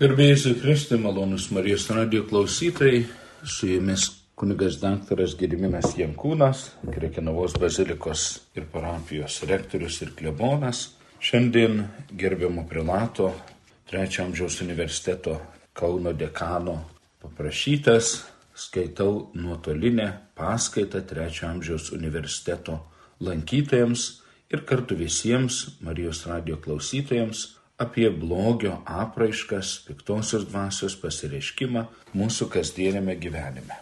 Garbėjai Kristui, malonus Marijos radio klausytojai, su jumis kunigas daktaras Gediminas Jankūnas, Krekenavos bazilikos ir parapijos rektorius ir klebonas. Šiandien gerbiamo prilato, trečio amžiaus universiteto Kauno dekano paprašytas, skaitau nuotolinę paskaitą trečio amžiaus universiteto lankytojams ir kartu visiems Marijos radio klausytojams apie blogio apraiškas, piktosios dvasios pasireiškimą mūsų kasdienėme gyvenime.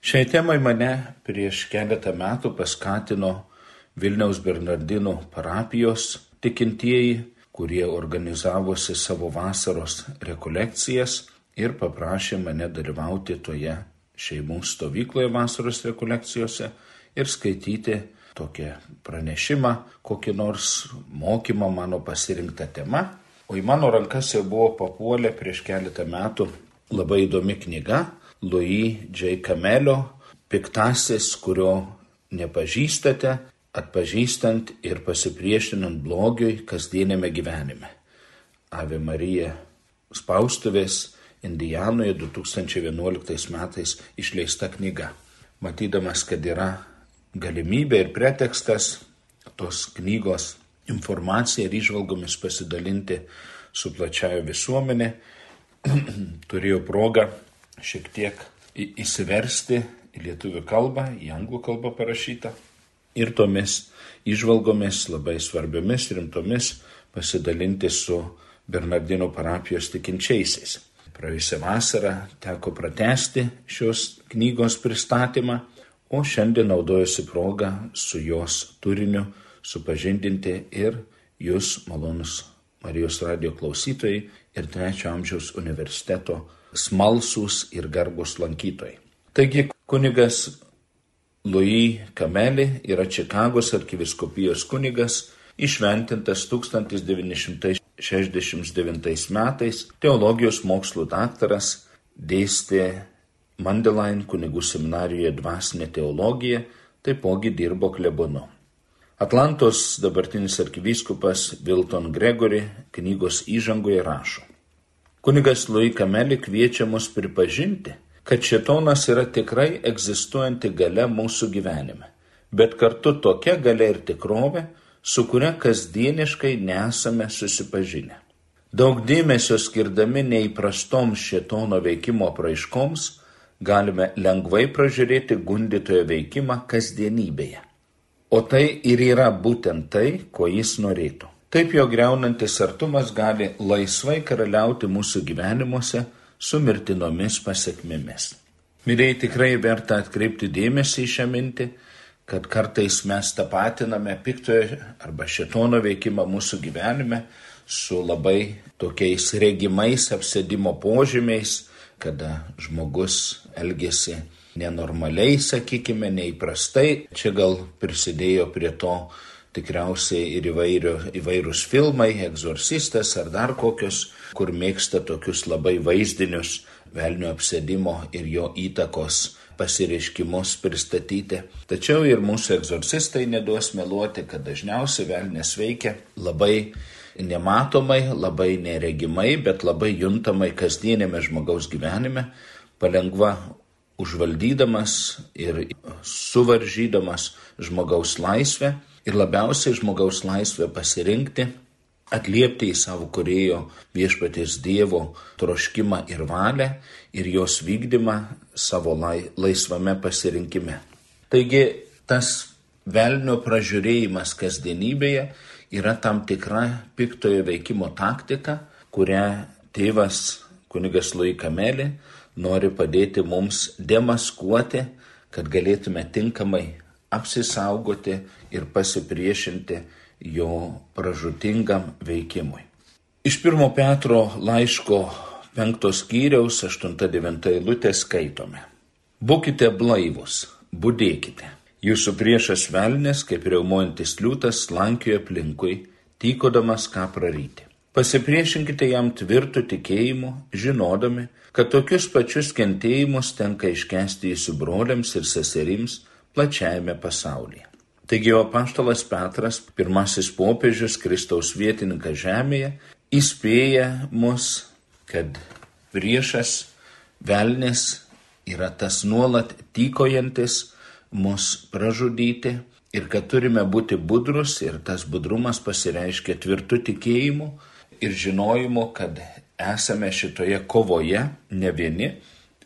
Šiai temai mane prieš keletą metų paskatino Vilniaus Bernardino parapijos tikintieji, kurie organizavosi savo vasaros rekolekcijas ir paprašė mane dalyvauti toje šeimų stovykloje vasaros rekolekcijose ir skaityti tokią pranešimą, kokį nors mokymą mano pasirinktą temą. O į mano rankas jau buvo papuolę prieš keletą metų labai įdomi knyga Louis J. Camelio Piktasis, kurio nepažįstate, atpažįstant ir pasipriešinant blogiui kasdienėme gyvenime. Ave Marija spaustuvės Indijanoje 2011 metais išleista knyga. Matydamas, kad yra galimybė ir pretekstas tos knygos informaciją ir išvalgomis pasidalinti su plačiaja visuomenė. Turėjau progą šiek tiek įsiversti į lietuvių kalbą, į anglų kalbą parašytą ir tomis išvalgomis labai svarbiomis rimtomis pasidalinti su Bernardino parapijos tikinčiaisiais. Praėjusią vasarą teko pratesti šios knygos pristatymą o šiandien naudojusi progą su jos turiniu supažindinti ir jūs, malonus Marijos radio klausytojai ir trečio amžiaus universiteto smalsūs ir garbus lankytojai. Taigi kunigas Louis Kameli yra Čikagos arkiviskopijos kunigas, išventintas 1969 metais, teologijos mokslų daktaras, dėstė Mandelain kunigų seminarijoje dvasinė teologija, taipogi dirbo klebonu. Atlantos dabartinis arkivyskupas Vilton Gregory knygos įžangoje rašo. Kunigas Louis Kameli kviečia mus pripažinti, kad šetonas yra tikrai egzistuojanti gale mūsų gyvenime, bet kartu tokia gale ir tikrovė, su kuria kasdieniškai nesame susipažinę. Daug dėmesio skirdami neįprastoms šetono veikimo praiškoms, galime lengvai pražiūrėti gundytojo veikimą kasdienybėje. O tai ir yra būtent tai, ko jis norėtų. Taip jo greunantis artumas gali laisvai karaliauti mūsų gyvenimuose su mirtinomis pasiekmėmis. Miriai tikrai verta atkreipti dėmesį į šią mintį, kad kartais mes tapatiname piktojo arba šetono veikimą mūsų gyvenime su labai tokiais regimais apsėdimo požymiais, kada žmogus elgesi nenormaliai, sakykime, neįprastai. Čia gal prisidėjo prie to tikriausiai ir įvairio, įvairūs filmai, egzorcistas ar dar kokius, kur mėgsta tokius labai vaizdinius velnio apsėdimo ir jo įtakos pasireiškimus pristatyti. Tačiau ir mūsų egzorcistai neduos meluoti, kad dažniausiai velnės veikia labai nematomai, labai neregimai, bet labai juntamai kasdienėme žmogaus gyvenime, palengva užvaldydamas ir suvaržydamas žmogaus laisvę ir labiausiai žmogaus laisvę pasirinkti, atliepti į savo kurėjo viešpatės Dievo troškimą ir valią ir jos vykdymą savo laisvame pasirinkime. Taigi tas velnio pražiūrėjimas kasdienybėje yra tam tikra piktojo veikimo taktika, kurią tėvas kunigas Luikamelė nori padėti mums demaskuoti, kad galėtume tinkamai apsisaugoti ir pasipriešinti jo pražutingam veikimui. Iš pirmo Petro laiško penktos skyriaus 8-9 eilutė skaitome. Būkite blaivus, būdėkite. Jūsų priešas velnės, kaip reumojantis liūtas, lankioja aplinkui, tykodamas ką praryti. Pasipriešinkite jam tvirtų tikėjimu, žinodami, kad tokius pačius kentėjimus tenka iškesti jūsų broliams ir seserims plačiajame pasaulyje. Taigi jo paštalas Petras, pirmasis popiežius Kristaus vietininkas žemėje, įspėja mus kad priešas velnis yra tas nuolat tykojantis mus pražudyti ir kad turime būti budrus ir tas budrumas pasireiškia tvirtu tikėjimu ir žinojimu, kad esame šitoje kovoje ne vieni,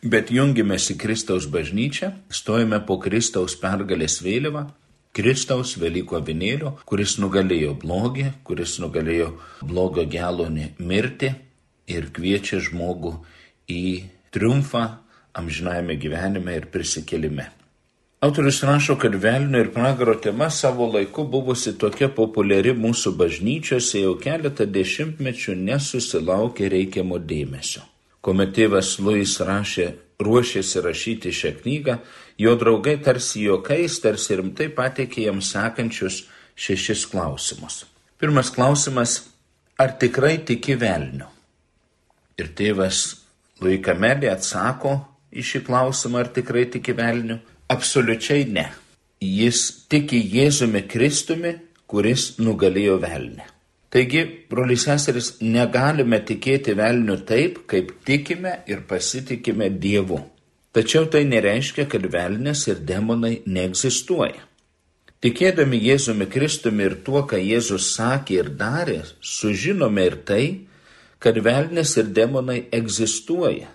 bet jungimės į Kristaus bažnyčią, stojame po Kristaus pergalės vėliavą, Kristaus Velyko vinėlio, kuris nugalėjo blogį, kuris nugalėjo blogio gelonį mirti ir kviečia žmogų į triumfą amžinajame gyvenime ir prisikelime. Autorius rašo, kad velnio ir pragaro tema savo laiku buvusi tokia populiari mūsų bažnyčiose jau keletą dešimtmečių nesusilaukė reikiamo dėmesio. Kuomet tėvas Luis rašė, ruošėsi rašyti šią knygą, jo draugai tarsi juokais, tarsi rimtai pateikė jam sekančius šešis klausimus. Pirmas klausimas - ar tikrai tiki velniu? Ir tėvas Luikamelė atsako į šį klausimą, ar tikrai tiki velniu Absoliučiai ne. Jis tiki Jėzumi Kristumi, kuris nugalėjo velnę. Taigi, broliai seseris, negalime tikėti velniu taip, kaip tikime ir pasitikime Dievu. Tačiau tai nereiškia, kad velnės ir demonai neegzistuoja. Tikėdami Jėzumi Kristumi ir tuo, ką Jėzus sakė ir darė, sužinome ir tai, kad velnės ir demonai egzistuoja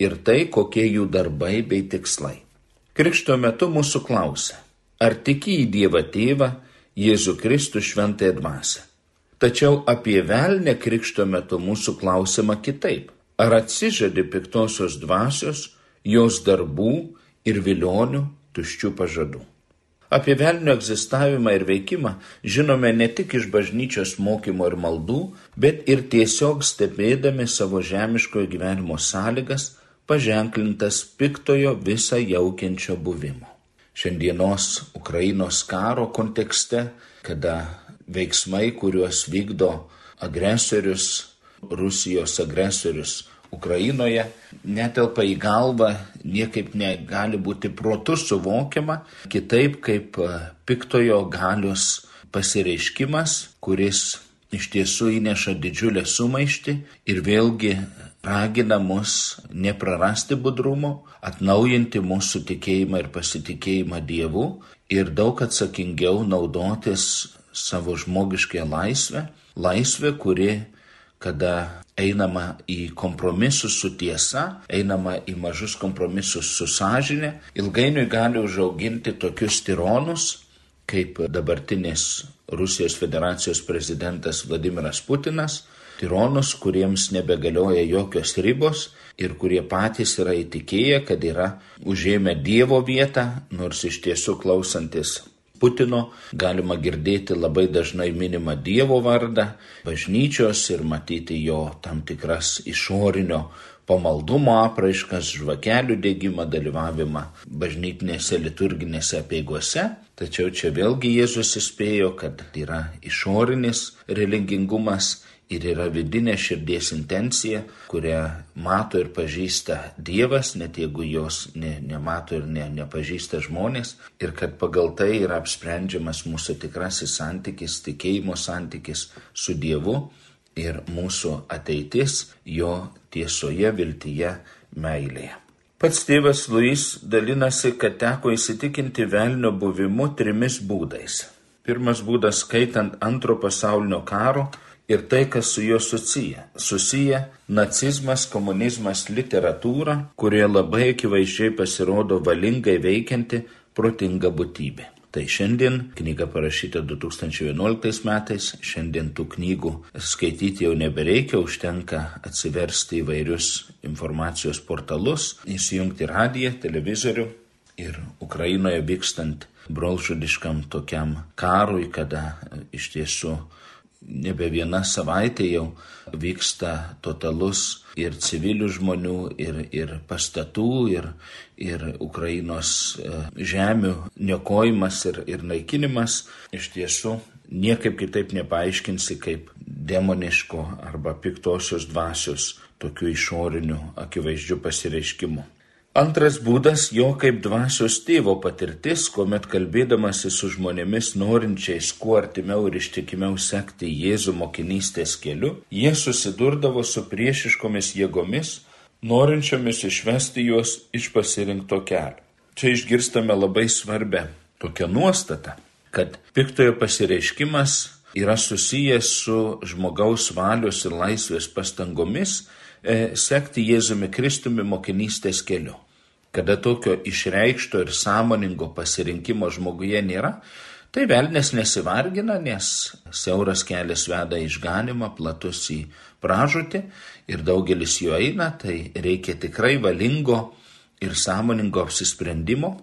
ir tai, kokie jų darbai bei tikslai. Krikšto metu mūsų klausia, ar tiki į Dievą Tėvą, Jėzų Kristų šventąją dvasę. Tačiau apie velnę krikšto metu mūsų klausima kitaip. Ar atsižadi piktosios dvasios, jos darbų ir vilionių tuščių pažadų? Apie velnio egzistavimą ir veikimą žinome ne tik iš bažnyčios mokymo ir maldų, bet ir tiesiog stebėdami savo žemiškojo gyvenimo sąlygas paženklintas piktojo visą jaukiančio buvimo. Šiandienos Ukrainos karo kontekste, kada veiksmai, kuriuos vykdo agresorius, Rusijos agresorius Ukrainoje, netelpa į galvą, niekaip negali būti protų suvokiama, kitaip kaip e, piktojo galios pasireiškimas, kuris iš tiesų įneša didžiulę sumaištį ir vėlgi ragina mus neprarasti budrumo, atnaujinti mūsų tikėjimą ir pasitikėjimą Dievu ir daug atsakingiau naudotis savo žmogišką laisvę, laisvę, kuri, kada einama į kompromisus su tiesa, einama į mažus kompromisus su sąžinė, ilgainiui gali užauginti tokius tironus, kaip dabartinis Rusijos federacijos prezidentas Vladimiras Putinas, tironus, kuriems nebegalioja jokios ribos ir kurie patys yra įtikėję, kad yra užėmę Dievo vietą, nors iš tiesų klausantis Putino galima girdėti labai dažnai minimą Dievo vardą, bažnyčios ir matyti jo tam tikras išorinio pamaldumo apraiškas, žvakelių dėgymą, dalyvavimą bažnytinėse liturginėse apieigose. Tačiau čia vėlgi Jėzus įspėjo, kad yra išorinis religingumas ir yra vidinė širdies intencija, kurią mato ir pažįsta Dievas, net jeigu jos ne, nemato ir ne, nepažįsta žmonės, ir kad pagal tai yra apsprendžiamas mūsų tikrasis santykis, tikėjimo santykis su Dievu ir mūsų ateitis jo tiesoje, viltyje, meilėje. Pats tėvas Luis dalinasi, kad teko įsitikinti velnio buvimu trimis būdais. Pirmas būdas skaitant antro pasaulinio karo ir tai, kas su juo susiję. Susiję nacizmas, komunizmas, literatūra, kurie labai akivaizdžiai pasirodo valingai veikianti, protinga būtybė. Tai šiandien knyga parašyta 2011 metais, šiandien tų knygų skaityti jau nebereikia, užtenka atsiversti įvairius informacijos portalus, įsijungti radiją, televizorių ir Ukrainoje vykstant brolžudiškam tokiam karui, kada iš tiesų nebe viena savaitė jau vyksta totalus ir civilių žmonių, ir, ir pastatų, ir, ir Ukrainos e, žemių niokojimas ir, ir naikinimas. Iš tiesų, niekaip kitaip nepaaiškinsi kaip demoniško arba piktosios dvasios tokių išorinių akivaizdžių pasireiškimų. Antras būdas jo kaip dvasios tėvo patirtis, kuomet kalbėdamasi su žmonėmis norinčiais kuo artimiau ir ištikimiau sekti Jėzų mokinystės keliu, jie susidurdavo su priešiškomis jėgomis, norinčiomis išvesti juos iš pasirinkto kelio. Čia išgirstame labai svarbę tokią nuostatą, kad piktojo pasireiškimas yra susijęs su žmogaus valios ir laisvės pastangomis sekti Jėzumi Kristumi mokinystės keliu. Kada tokio išreikšto ir sąmoningo pasirinkimo žmoguje nėra, tai velnės nesivargina, nes siauras kelias veda išganimą, platus į pražutį ir daugelis jo eina, tai reikia tikrai valingo ir sąmoningo apsisprendimo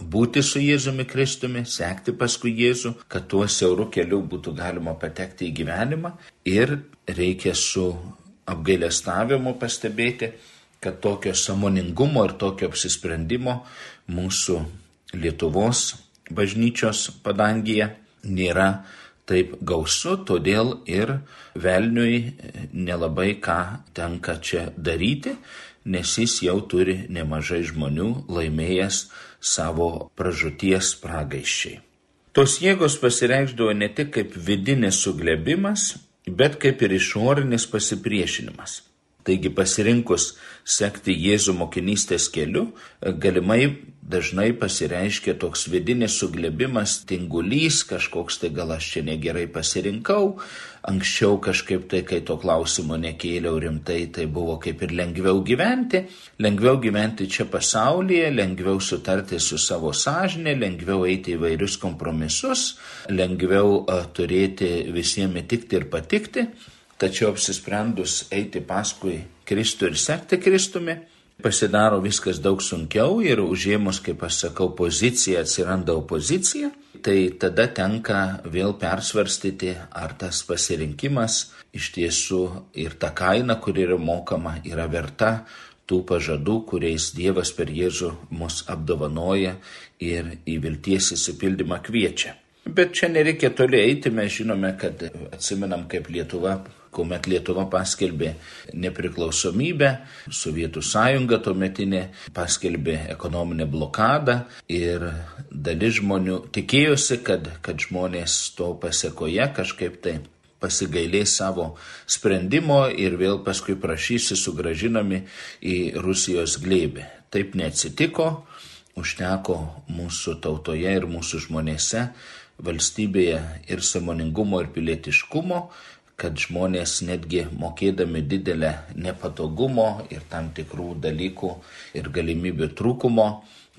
būti su Jėzumi Kristumi, sekti paskui Jėzų, kad tuo siauru keliu būtų galima patekti į gyvenimą ir reikia su apgailestavimu pastebėti, kad tokio samoningumo ir tokio apsisprendimo mūsų Lietuvos bažnyčios padangyje nėra taip gausu, todėl ir velniui nelabai ką tenka čia daryti, nes jis jau turi nemažai žmonių laimėjęs savo pražūties pragaiščiai. Tos jėgos pasireikšdavo ne tik kaip vidinis suglebimas, bet kaip ir išorinis pasipriešinimas. Taigi pasirinkus sekti Jėzų mokinystės keliu, galimai dažnai pasireiškia toks vidinis suglebimas, tingulys, kažkoks tai gal aš čia negerai pasirinkau, anksčiau kažkaip tai, kai to klausimo nekėliau rimtai, tai buvo kaip ir lengviau gyventi, lengviau gyventi čia pasaulyje, lengviau sutarti su savo sąžinė, lengviau eiti į vairius kompromisus, lengviau turėti visiems įtikti ir patikti. Tačiau apsisprendus eiti paskui Kristų ir sekti Kristumi, pasidaro viskas daug sunkiau ir užėmus, kaip aš sakau, poziciją atsiranda opozicija, tai tada tenka vėl persvarstyti, ar tas pasirinkimas iš tiesų ir ta kaina, kuri yra mokama, yra verta tų pažadų, kuriais Dievas per Jėzų mus apdovanoja ir į vilties įsipildymą kviečia. Bet čia nereikia toli eiti, mes žinome, kad atsimenam, kaip Lietuva kuomet Lietuva paskelbė nepriklausomybę, Sovietų sąjunga tuometinė paskelbė ekonominę blokadą ir dalis žmonių tikėjosi, kad, kad žmonės to pasiekoje kažkaip tai pasigailės savo sprendimo ir vėl paskui prašysi sugražinami į Rusijos glėbį. Taip neatsitiko, užteko mūsų tautoje ir mūsų žmonėse, valstybėje ir samoningumo ir pilietiškumo, kad žmonės netgi mokėdami didelę nepatogumo ir tam tikrų dalykų ir galimybių trūkumo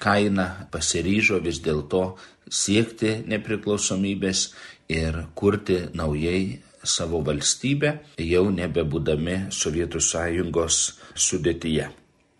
kainą pasiryžo vis dėlto siekti nepriklausomybės ir kurti naujai savo valstybę, jau nebebūdami Sovietų sąjungos sudėtyje.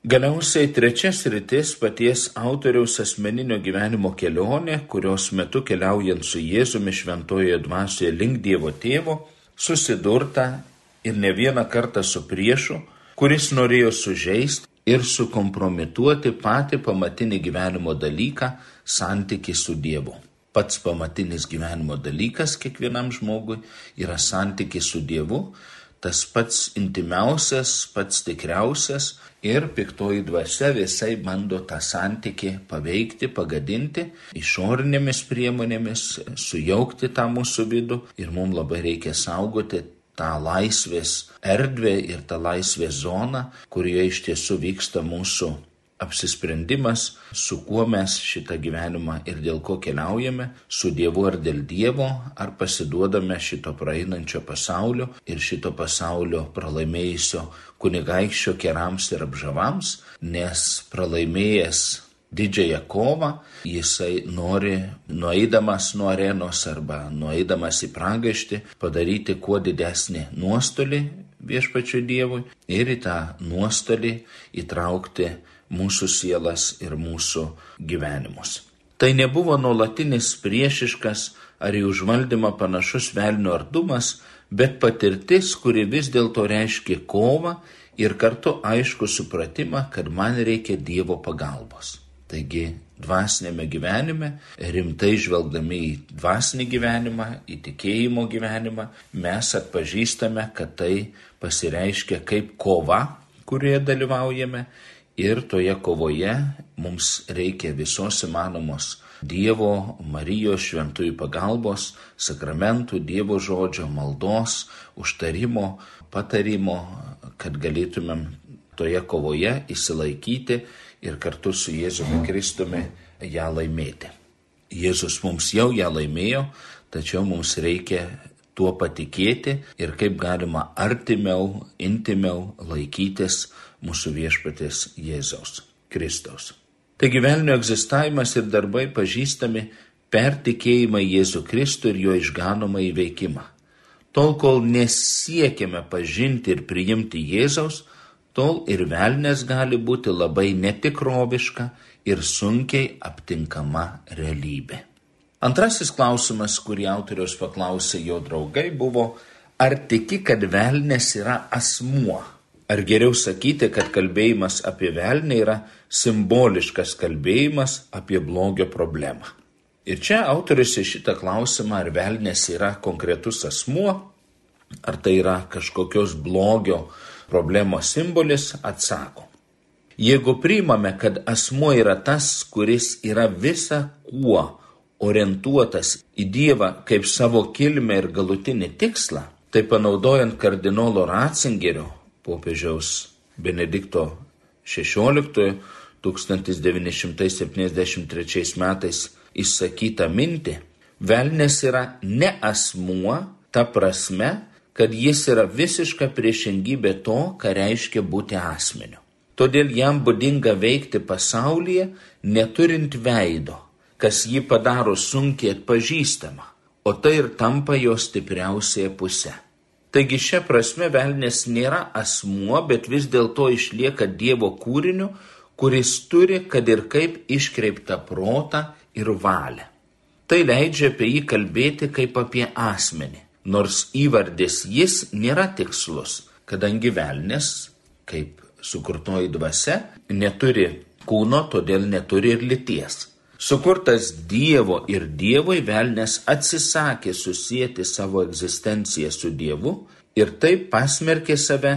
Galiausiai trečias rytis paties autoriaus asmeninio gyvenimo kelionė, kurios metu keliaujant su Jėzumi šventojoje dvasioje link Dievo tėvo, susidurta ir ne vieną kartą su priešu, kuris norėjo sužeisti ir sukompromituoti patį pamatinį gyvenimo dalyką - santyki su Dievu. Pats pamatinis gyvenimo dalykas kiekvienam žmogui yra santyki su Dievu, tas pats intimiausias, pats tikriausias ir piktoji dvasia visai bando tą santyki paveikti, pagadinti, išorinėmis priemonėmis, sujaukti tą mūsų vidų ir mums labai reikia saugoti tą laisvės erdvę ir tą laisvės zoną, kurioje iš tiesų vyksta mūsų apsisprendimas, su kuo mes šitą gyvenimą ir dėl ko keliaujame, su Dievu ar dėl Dievo, ar pasiduodame šito praeinančio pasaulio ir šito pasaulio pralaimėjusio kunigaikščio kerams ir apžavams, nes pralaimėjęs didžiąją kovą, jisai nori, nueidamas nuo arenos arba nueidamas į pragaištį, padaryti kuo didesnį nuostolį viešpačiu Dievui ir į tą nuostolį įtraukti mūsų sielas ir mūsų gyvenimus. Tai nebuvo nuolatinis priešiškas ar į užvaldymą panašus velnio ardumas, bet patirtis, kuri vis dėlto reiškia kovą ir kartu aišku supratimą, kad man reikia Dievo pagalbos. Taigi dvasinėme gyvenime, rimtai žvelgdami į dvasinį gyvenimą, į tikėjimo gyvenimą, mes atpažįstame, kad tai pasireiškia kaip kova, kurioje dalyvaujame ir toje kovoje mums reikia visos įmanomos Dievo, Marijos šventųjų pagalbos, sakramentų, Dievo žodžio, maldos, užtarimo, patarimo, kad galėtumėm toje kovoje įsilaikyti ir kartu su Jėzumi Kristumi ją laimėti. Jėzus mums jau ją laimėjo, tačiau mums reikia tuo patikėti ir kaip galima artimiau, intimiau laikytis mūsų viešpatės Jėzaus Kristaus. Taigi velnio egzistavimas ir darbai pažįstami per tikėjimą Jėzų Kristų ir jo išganomą įveikimą. Tol, kol nesiekime pažinti ir priimti Jėzaus, tol ir velnės gali būti labai netikroviška ir sunkiai aptinkama realybė. Antrasis klausimas, kurį autorius paklausė jo draugai, buvo, ar tiki, kad velnės yra asmuo? Ar geriau sakyti, kad kalbėjimas apie velnį yra simboliškas kalbėjimas apie blogio problemą? Ir čia autoris į šitą klausimą, ar velnės yra konkretus asmuo, ar tai yra kažkokios blogio problemos simbolis, atsako. Jeigu priimame, kad asmuo yra tas, kuris yra visa kuo orientuotas į Dievą kaip savo kilmę ir galutinį tikslą, tai panaudojant kardinolo Ratzingerio popiežiaus Benedikto XVI 1973 metais įsakytą mintį, velnės yra ne asmuo, ta prasme, kad jis yra visiška priešingybė to, ką reiškia būti asmeniu. Todėl jam būdinga veikti pasaulyje, neturint veido, kas jį padaro sunkiai atpažįstama, o tai ir tampa jo stipriausia pusė. Taigi šia prasme velnės nėra asmuo, bet vis dėlto išlieka Dievo kūriniu, kuris turi, kad ir kaip iškreiptą protą ir valią. Tai leidžia apie jį kalbėti kaip apie asmenį, nors įvardis jis nėra tikslus, kadangi velnės, kaip sukurtoji dvasia, neturi kūno, todėl neturi ir lities. Sukurtas Dievo ir Dievui velnės atsisakė susijęti savo egzistenciją su Dievu ir taip pasmerkė save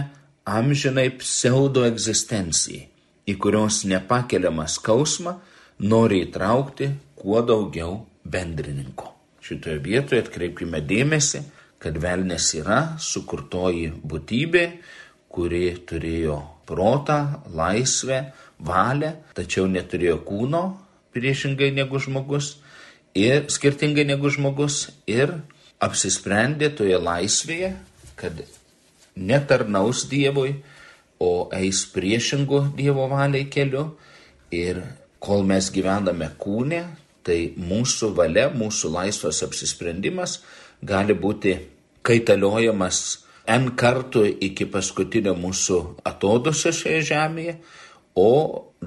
amžinai pseudo egzistencijai, į kurios nepakeliamą skausmą nori įtraukti kuo daugiau bendrininko. Šitoje vietoje atkreipkime dėmesį, kad velnės yra sukurtoji būtybė, kuri turėjo protą, laisvę, valią, tačiau neturėjo kūno, priešingai negu žmogus ir skirtingai negu žmogus ir apsisprendė toje laisvėje, kad netarnaus Dievui, o eis priešingų Dievo valiai keliu. Ir kol mes gyvename kūne, tai mūsų valia, mūsų laisvas apsisprendimas gali būti kaitaliojamas N kartų iki paskutinio mūsų atodusio šioje žemėje, o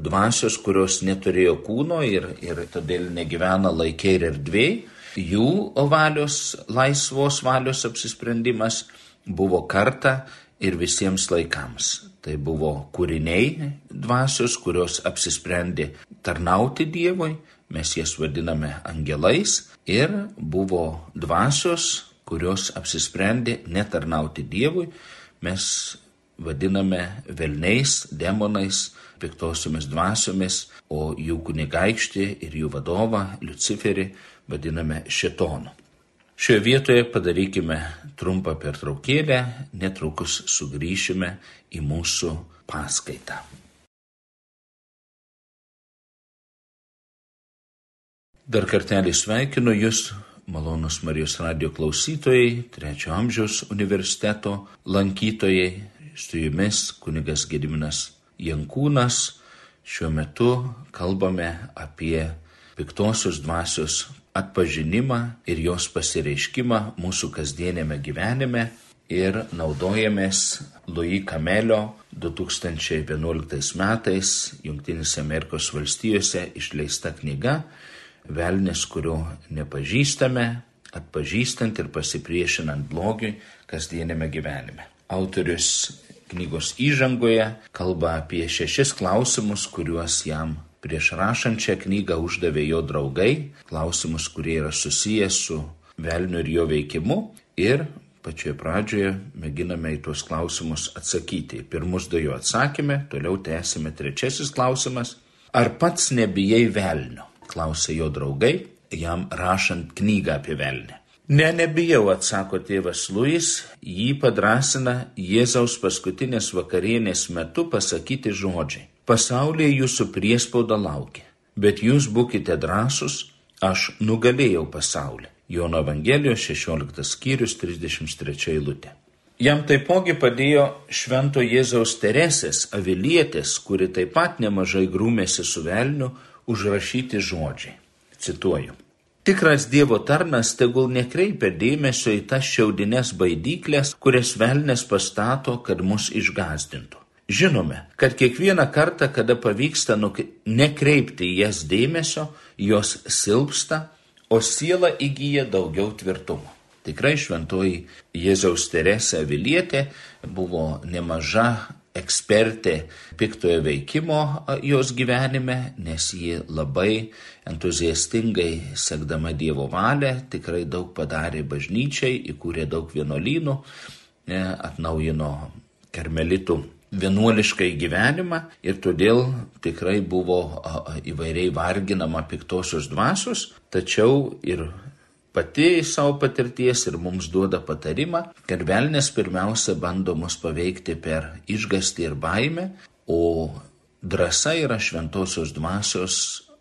dvasios, kurios neturėjo kūno ir, ir todėl negyvena laikė ir erdvėj, jų valios, laisvos valios apsisprendimas buvo karta ir visiems laikams. Tai buvo kūriniai dvasios, kurios apsisprendė tarnauti Dievui, mes jas vadiname angelais, ir buvo dvasios, kurios apsisprendė netarnauti Dievui, mes vadiname velniais, demonais, piktosiomis dvasiomis, o jų kunigaikštį ir jų vadovą Luciferį vadiname šetonu. Šioje vietoje padarykime trumpą pertraukėlę, netrukus sugrįšime į mūsų paskaitą. Dar kartelį sveikinu Jūs, malonus Marijos radio klausytojai, trečio amžiaus universiteto lankytojai, su Jumis kunigas Gediminas Jankūnas. Šiuo metu kalbame apie piktosios dvasios atpažinimą ir jos pasireiškimą mūsų kasdienėme gyvenime ir naudojamės Louis Kamelio 2011 metais Junktinėse Amerikos valstijose išleista knyga Velnes, kurio nepažįstame, atpažįstant ir pasipriešinant blogiui kasdienėme gyvenime. Autorius knygos įžangoje kalba apie šešis klausimus, kuriuos jam prieš rašant šią knygą uždavė jo draugai, klausimus, kurie yra susijęs su velniu ir jo veikimu ir pačioje pradžioje mėginame į tuos klausimus atsakyti. Pirmus du jau atsakėme, toliau tęsime trečiasis klausimas. Ar pats nebijai velnio? Klausė jo draugai, jam rašant knygą apie velnę. Ne, nebijau, atsako tėvas Luis, jį padrasina Jėzaus paskutinės vakarienės metu pasakyti žodžiai. Pasaulyje jūsų priespauda laukia, bet jūs būkite drąsus, aš nugalėjau pasaulį. Jono Evangelijos 16 skyrius 33 eilutė. Jam taipogi padėjo Švento Jėzaus Teresės avilietės, kuri taip pat nemažai grūmėsi su velniu, užrašyti žodžiai. Cituoju. Tikras Dievo tarnas tegul nekreipia dėmesio į tas šiaudinės baidyklės, kurias velnės pastato, kad mus išgazdintų. Žinome, kad kiekvieną kartą, kada pavyksta nekreipti jas dėmesio, jos silpsta o siela įgyja daugiau tvirtumo. Tikrai šventoji Jėzaus Teresė Vilietė buvo nemaža ekspertė piktojo veikimo jos gyvenime, nes ji labai entuziastingai sekdama Dievo valią tikrai daug padarė bažnyčiai, įkūrė daug vienuolynų, e, atnaujino karmelitų vienuoliškai gyvenimą ir todėl tikrai buvo įvairiai varginama piktosios dvasios, tačiau ir pati iš savo patirties ir mums duoda patarimą, kad velnės pirmiausia bando mus paveikti per išgastį ir baimę, o drąsa yra šventosios dvasios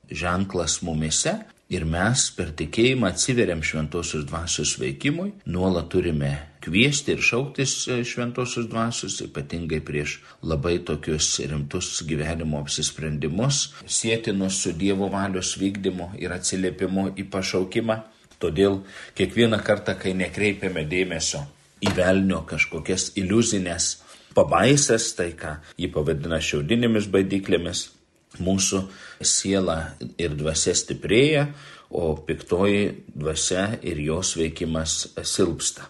ženklas mumise Ir mes per tikėjimą atsiveriam šventosios dvasios veikimui, nuolat turime kviesti ir šauktis e, šventosios dvasios, ypatingai prieš labai tokius rimtus gyvenimo apsisprendimus, sėtinus su Dievo valios vykdymu ir atsiliepimu į pašaukimą. Todėl kiekvieną kartą, kai nekreipiame dėmesio į velnio kažkokias iliuzinės pabaisas, tai ką jį pavadina šiaudinėmis baidyklėmis, mūsų siela ir dvasia stiprėja, o piktoji dvasia ir jos veikimas silpsta.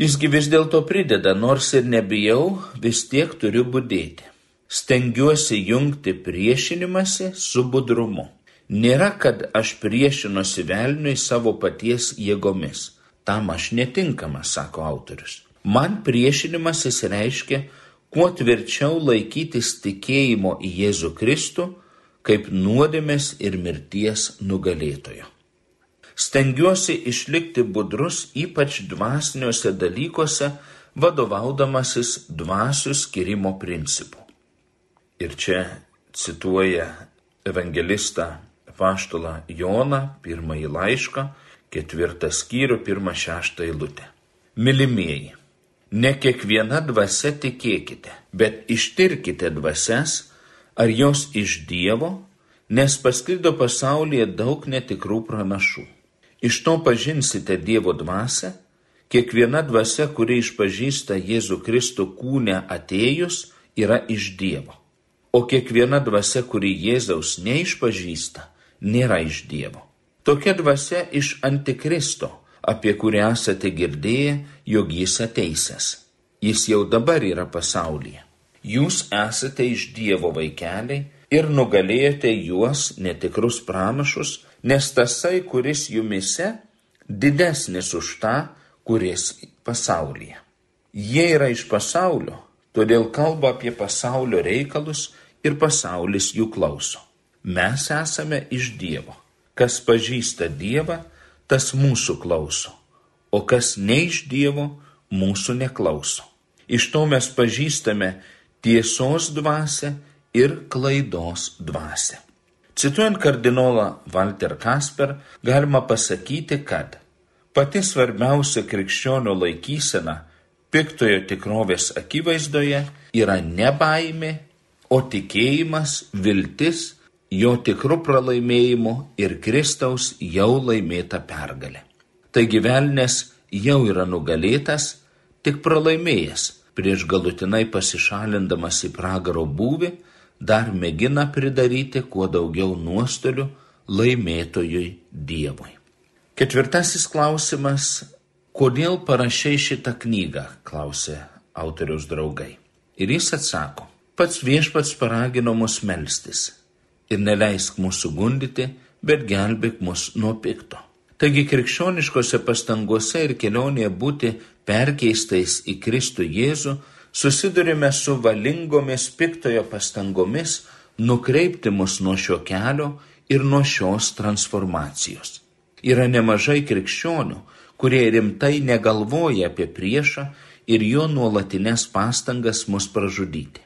Jisgi vis dėlto prideda, nors ir nebijau, vis tiek turiu būdėti. Stengiuosi jungti priešinimąsi su budrumu. Nėra, kad aš priešinuosi velniui savo paties jėgomis. Tam aš netinkamas, sako autorius. Man priešinimasis reiškia, kuo tvirčiau laikytis tikėjimo į Jėzų Kristų kaip nuodėmės ir mirties nugalėtojo. Stengiuosi išlikti budrus ypač dvasiniuose dalykuose, vadovaudamasis dvasių skirimo principu. Ir čia cituoja evangelistą Paštulą Joną, pirmąjį laišką, ketvirtą skyrių, pirmą šeštą eilutę. Milimieji, ne kiekviena dvasia tikėkite, bet ištirkite dvasias, ar jos iš Dievo, nes pasklido pasaulyje daug netikrų pranašų. Iš to pažinsite Dievo dvasę, kiekviena dvasia, kuri išpažįsta Jėzų Kristų kūnę atėjus, yra iš Dievo. O kiekviena dvasia, kuri Jėzaus neišpažįsta, nėra iš Dievo. Tokia dvasia iš Antikristo, apie kurią esate girdėję, jog jis ateisęs. Jis jau dabar yra pasaulyje jūs esate iš Dievo vaikeliai ir nugalėjote juos netikrus pranašus, nes tasai, kuris jumise, didesnis už tą, kuris pasaulyje. Jie yra iš pasaulio, todėl kalba apie pasaulio reikalus ir pasaulis jų klauso. Mes esame iš Dievo. Kas pažįsta Dievą, tas mūsų klauso, o kas ne iš Dievo, mūsų neklauso. Iš to mes pažįstame tiesos dvasę ir klaidos dvasę. Cituojant kardinolą Walter Kasper, galima pasakyti, kad pati svarbiausia krikščionio laikysena piktojo tikrovės akivaizdoje yra ne baimė, o tikėjimas, viltis, jo tikrų pralaimėjimų ir Kristaus jau laimėta pergalė. Taigi velnės jau yra nugalėtas, tik pralaimėjęs prieš galutinai pasišalindamas į pragaro būvį, dar mėgina pridaryti kuo daugiau nuostolių laimėtojui Dievui. Ketvirtasis klausimas - kodėl parašiai šitą knygą, klausė autoriaus draugai. Ir jis atsako, pats viešpats paragino mus melstis ir neleisk mūsų gundyti, bet gelbėk mus nuo pikto. Taigi krikščioniškose pastangose ir kelionėje būti perkeistais į Kristų Jėzų susidurime su valingomis piktojo pastangomis nukreipti mus nuo šio kelio ir nuo šios transformacijos. Yra nemažai krikščionių, kurie rimtai negalvoja apie priešą ir jo nuolatinės pastangas mus pražudyti.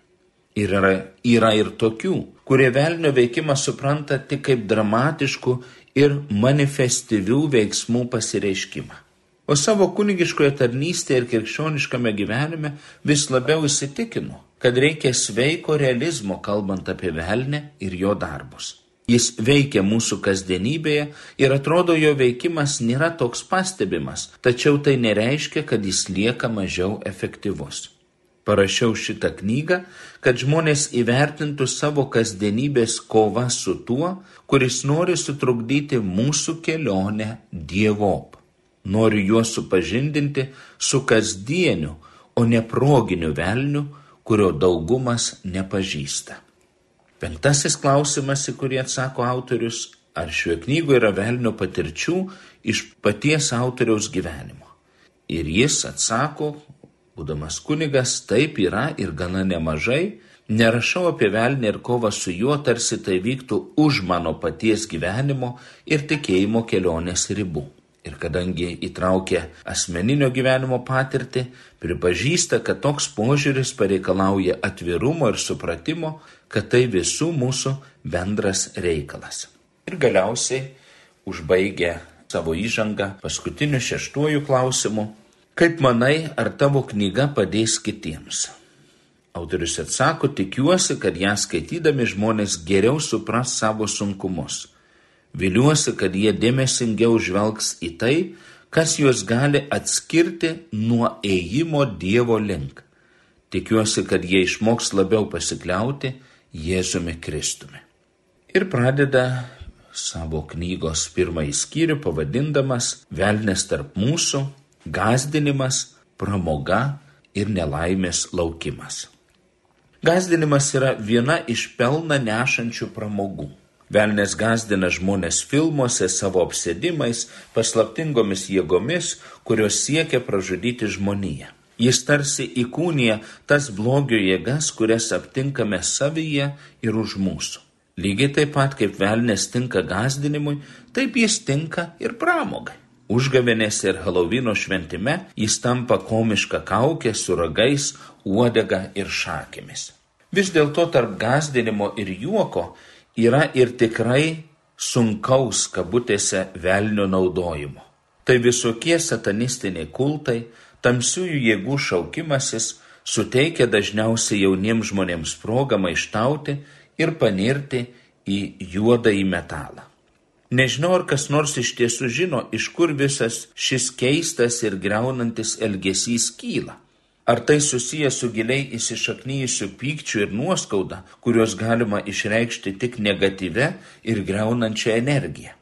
Ir yra, yra ir tokių, kurie velnio veikimą supranta tik kaip dramatiškų ir manifestyvių veiksmų pasireiškimą. O savo kunigiškoje tarnystėje ir krikščioniškame gyvenime vis labiau įsitikinu, kad reikia sveiko realizmo kalbant apie velnę ir jo darbus. Jis veikia mūsų kasdienybėje ir atrodo jo veikimas nėra toks pastebimas, tačiau tai nereiškia, kad jis lieka mažiau efektyvus. Parašiau šitą knygą, kad žmonės įvertintų savo kasdienybės kovą su tuo, kuris nori sutrukdyti mūsų kelionę Dievop. Noriu juos supažindinti su kasdieniu, o ne proginiu velniu, kurio daugumas nepažįsta. Penktasis klausimas, į kurį atsako autorius, ar šioje knygoje yra velnio patirčių iš paties autoriaus gyvenimo. Ir jis atsako, Būdamas kunigas taip yra ir gana nemažai, nerašau apie velnį ir kovą su juo, tarsi tai vyktų už mano paties gyvenimo ir tikėjimo kelionės ribų. Ir kadangi įtraukia asmeninio gyvenimo patirtį, pripažįsta, kad toks požiūris pareikalauja atvirumo ir supratimo, kad tai visų mūsų bendras reikalas. Ir galiausiai užbaigia savo įžangą paskutiniu šeštuoju klausimu Kaip manai, ar tavo knyga padės kitiems? Autorius atsako, tikiuosi, kad ją skaitydami žmonės geriau supras savo sunkumus. Viliuosi, kad jie dėmesingiau žvelgs į tai, kas juos gali atskirti nuo ėjimo Dievo link. Tikiuosi, kad jie išmoks labiau pasikliauti Jėzumi Kristumi. Ir pradeda savo knygos pirmąjį skyrių pavadindamas Velnes tarp mūsų gazdinimas, pramoga ir nelaimės laukimas. Gazdinimas yra viena iš pelną nešančių pramogų. Velnes gazdina žmonės filmuose savo apsėdimais, paslaptingomis jėgomis, kurios siekia pražudyti žmoniją. Jis tarsi įkūnija tas blogio jėgas, kurias aptinkame savyje ir už mūsų. Lygiai taip pat kaip velnės tinka gazdinimui, taip jis tinka ir pramogai. Užgavenėse ir Halovino šventime jis tampa komiška kaukė su ragais, uodega ir šakėmis. Vis dėlto tarp gazdinimo ir juoko yra ir tikrai sunkaus kabutėse velnio naudojimo. Tai visokie satanistiniai kultai, tamsiųjų jėgų šaukimasis suteikia dažniausiai jauniems žmonėms progą maištauti ir panirti į juodąjį metalą. Nežinau, ar kas nors iš tiesų žino, iš kur visas šis keistas ir greunantis elgesys kyla. Ar tai susijęs su giliai įsišaknyjusiu pykčiu ir nuoskauda, kuriuos galima išreikšti tik negatyve ir greunančia energija?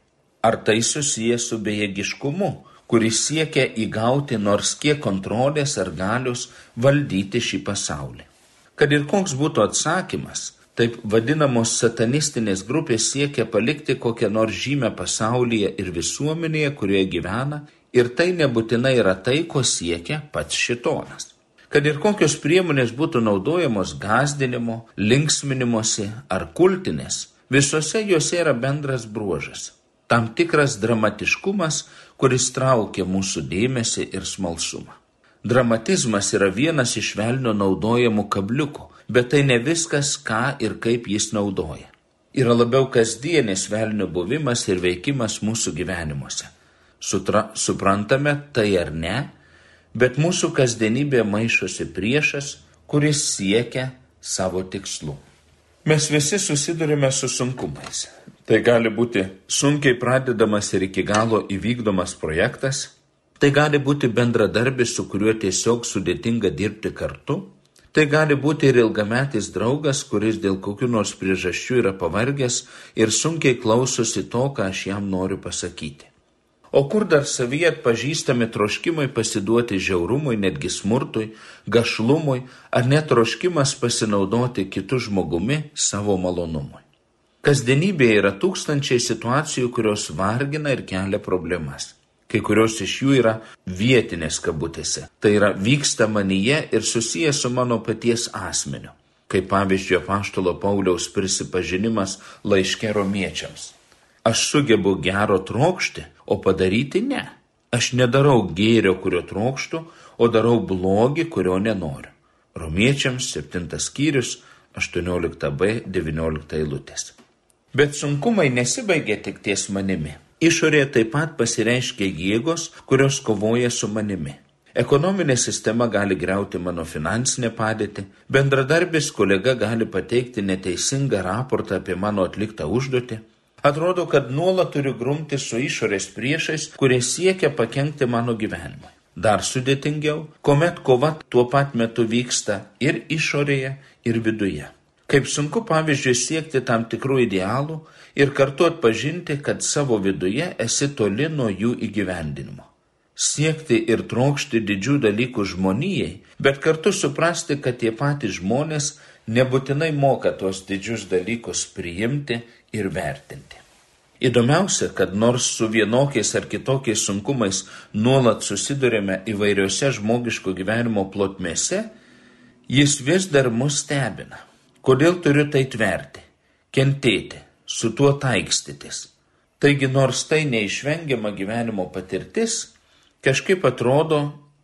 Ar tai susijęs su bejėgiškumu, kuris siekia įgauti nors kiek kontrolės ar galios valdyti šį pasaulį? Kad ir koks būtų atsakymas, Taip vadinamos satanistinės grupės siekia palikti kokią nors žymę pasaulyje ir visuomenėje, kurioje gyvena, ir tai nebūtinai yra tai, ko siekia pats šitonas. Kad ir kokios priemonės būtų naudojamos gazdinimo, linksminimuose ar kultinės, visose juose yra bendras bruožas - tam tikras dramatiškumas, kuris traukia mūsų dėmesį ir smalsumą. Dramatizmas yra vienas iš velnio naudojamų kabliukų, bet tai ne viskas, ką ir kaip jis naudoja. Yra labiau kasdienis velnio buvimas ir veikimas mūsų gyvenimuose. Sutra, suprantame tai ar ne, bet mūsų kasdienybė maišosi priešas, kuris siekia savo tikslų. Mes visi susidurime su sunkumais. Tai gali būti sunkiai pradedamas ir iki galo įvykdomas projektas, tai gali būti bendradarbis, su kuriuo tiesiog sudėtinga dirbti kartu, Tai gali būti ir ilgametis draugas, kuris dėl kokių nors priežasčių yra pavargęs ir sunkiai klausosi to, ką aš jam noriu pasakyti. O kur dar savyje atpažįstami troškimai pasiduoti žiaurumui, netgi smurtui, gašlumui, ar net troškimas pasinaudoti kitų žmogumi savo malonumui. Kasdienybėje yra tūkstančiai situacijų, kurios vargina ir kelia problemas. Kai kurios iš jų yra vietinės kabutėse. Tai yra vyksta manyje ir susijęs su mano paties asmeniu. Kaip pavyzdžiui, paštalo Pauliaus prisipažinimas laiške romiečiams. Aš sugebu gero trokšti, o padaryti ne. Aš nedarau gėrio, kurio trokštų, o darau blogį, kurio nenoriu. Romiečiams 7 skyrius 18b 19 eilutės. Bet sunkumai nesibaigia tik ties manimi. Išorėje taip pat pasireiškia jėgos, kurios kovoja su manimi. Ekonominė sistema gali greuti mano finansinę padėtį, bendradarbis kolega gali pateikti neteisingą raportą apie mano atliktą užduotį. Atrodo, kad nuolat turiu grumti su išorės priešais, kurie siekia pakengti mano gyvenimui. Dar sudėtingiau, kuomet kova tuo pat metu vyksta ir išorėje, ir viduje. Kaip sunku pavyzdžiui siekti tam tikrų idealų ir kartu atpažinti, kad savo viduje esi toli nuo jų įgyvendinimo. Siekti ir trokšti didžių dalykų žmonijai, bet kartu suprasti, kad tie patys žmonės nebūtinai moka tuos didžius dalykus priimti ir vertinti. Įdomiausia, kad nors su vienokiais ar kitokiais sunkumais nuolat susidurėme įvairiose žmogiško gyvenimo plotmėse, jis vis dar mus stebina. Kodėl turiu tai tverti, kentėti, su tuo taikstytis? Taigi nors tai neišvengiama gyvenimo patirtis, kažkaip atrodo,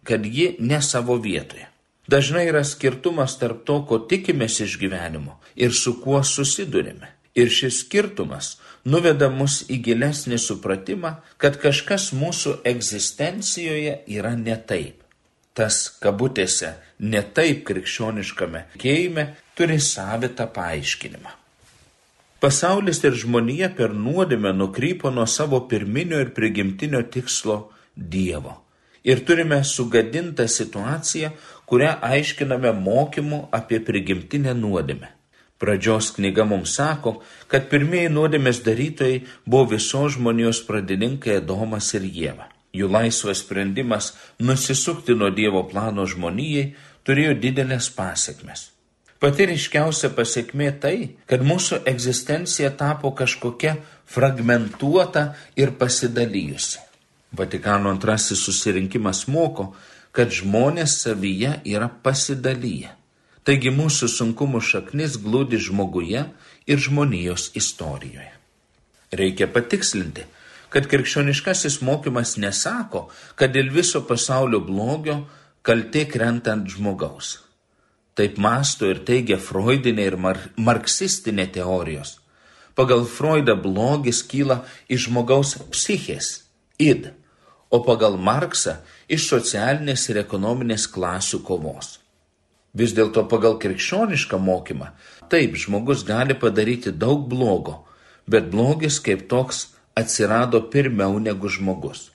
kad ji ne savo vietoje. Dažnai yra skirtumas tarp to, ko tikimės iš gyvenimo ir su kuo susidurime. Ir šis skirtumas nuveda mus į gilesnį supratimą, kad kažkas mūsų egzistencijoje yra ne taip. Tas kabutėse ne taip krikščioniškame keime turi savitą paaiškinimą. Pasaulis ir žmonija per nuodėmę nukrypo nuo savo pirminio ir prigimtinio tikslo Dievo. Ir turime sugadintą situaciją, kurią aiškiname mokymu apie prigimtinę nuodėmę. Pradžios knyga mums sako, kad pirmieji nuodėmės darytojai buvo visos žmonijos pradininkai Adomas ir Jėva. Jų laisvas sprendimas nusisukti nuo Dievo plano žmonijai turėjo didelės pasiekmes. Pati ryškiausia pasiekmė tai, kad mūsų egzistencija tapo kažkokia fragmentuota ir pasidalijusi. Vatikano antrasis susirinkimas moko, kad žmonės savyje yra pasidalyję. Taigi mūsų sunkumų šaknis glūdi žmoguje ir žmonijos istorijoje. Reikia patikslinti, kad krikščioniškasis mokymas nesako, kad dėl viso pasaulio blogio kaltė krenta ant žmogaus. Taip masto ir teigia freudinė ir mar marksistinė teorijos. Pagal Freudą blogis kyla iš žmogaus psichės, id, o pagal Marksą iš socialinės ir ekonominės klasių kovos. Vis dėlto pagal krikščionišką mokymą, taip žmogus gali padaryti daug blogo, bet blogis kaip toks atsirado pirmiau negu žmogus.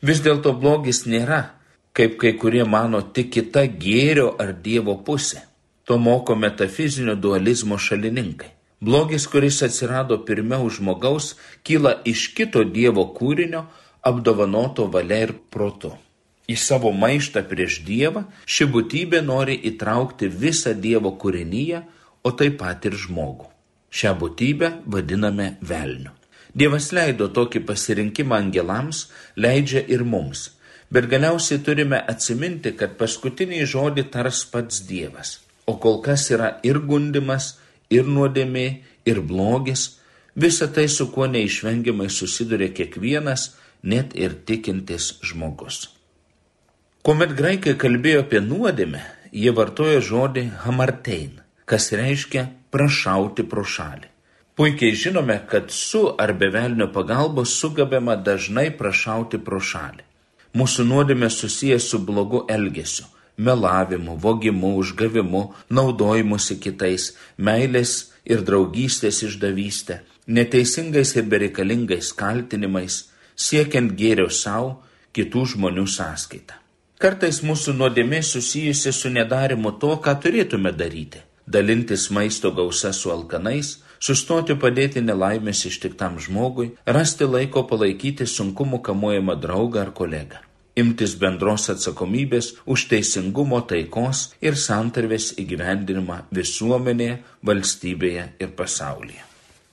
Vis dėlto blogis nėra, kaip kai kurie mano, tik kita gėrio ar Dievo pusė. To moko metafizinio dualizmo šalininkai. Blogis, kuris atsirado pirmiau žmogaus, kyla iš kito Dievo kūrinio, apdovanoto valia ir protu. Į savo maištą prieš Dievą ši būtybė nori įtraukti visą Dievo kūrinyje, o taip pat ir žmogų. Šią būtybę vadiname velniu. Dievas leido tokį pasirinkimą angelams, leidžia ir mums. Bet galiausiai turime atsiminti, kad paskutinį žodį tars pats Dievas o kol kas yra ir gundimas, ir nuodėmė, ir blogis, visa tai, su kuo neišvengiamai susiduria kiekvienas, net ir tikintis žmogus. Kuomet graikai kalbėjo apie nuodėmę, jie vartojo žodį hamartein, kas reiškia prašauti pro šalį. Puikiai žinome, kad su ar be velnio pagalbos sugebama dažnai prašauti pro šalį. Mūsų nuodėmė susijęs su blogu elgesiu melavimu, vogimu, užgavimu, naudojimusi kitais, meilės ir draugystės išdavystė, neteisingais ir bereikalingais kaltinimais, siekiant gėrio savo, kitų žmonių sąskaitą. Kartais mūsų nuodėmė susijusi su nedarimu to, ką turėtume daryti - dalintis maisto gausa su alkanais, sustoti padėti nelaimės ištiktam žmogui, rasti laiko palaikyti sunkumų kamuojamą draugą ar kolegą imtis bendros atsakomybės už teisingumo, taikos ir santarvės įgyvendinimą visuomenėje, valstybėje ir pasaulyje.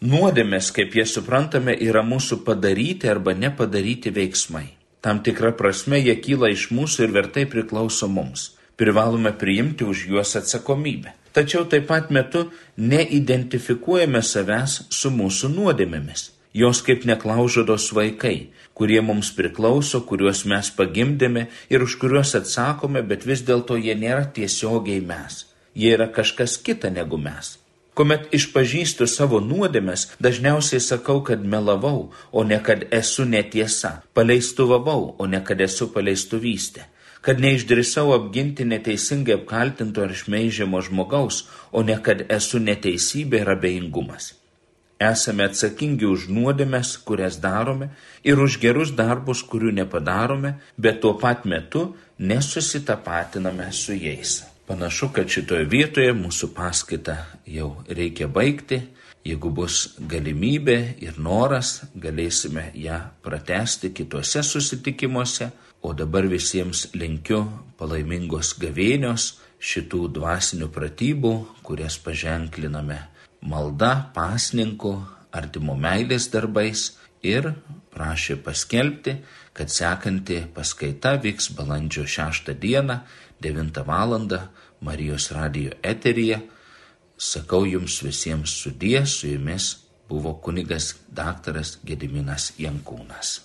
Nuodėmės, kaip jie suprantame, yra mūsų padaryti arba nepadaryti veiksmai. Tam tikra prasme jie kyla iš mūsų ir vertai priklauso mums. Privalome priimti už juos atsakomybę. Tačiau taip pat metu neidentifikuojame savęs su mūsų nuodėmėmis. Jos kaip neklaužodos vaikai, kurie mums priklauso, kuriuos mes pagimdėme ir už kuriuos atsakome, bet vis dėlto jie nėra tiesiogiai mes. Jie yra kažkas kita negu mes. Kuomet išpažįstu savo nuodėmes, dažniausiai sakau, kad melavau, o ne kad esu netiesa, paleistuvavau, o ne kad esu paleistuvystė, kad neišdrisau apginti neteisingai apkaltinto ar šmeižiamo žmogaus, o ne kad esu neteisybė ir abejingumas. Esame atsakingi už nuodėmes, kurias darome, ir už gerus darbus, kurių nepadarome, bet tuo pat metu nesusitapatiname su jais. Panašu, kad šitoje vietoje mūsų paskaitą jau reikia baigti. Jeigu bus galimybė ir noras, galėsime ją pratesti kitose susitikimuose. O dabar visiems linkiu palaimingos gavėnios šitų dvasinių pratybų, kurias paženkliname malda, pasninku, artimo meilės darbais ir prašė paskelbti, kad sekanti paskaita vyks balandžio 6 dieną 9 val. Marijos radio eteryje. Sakau jums visiems sudie, su jumis buvo kunigas daktaras Gediminas Jankūnas.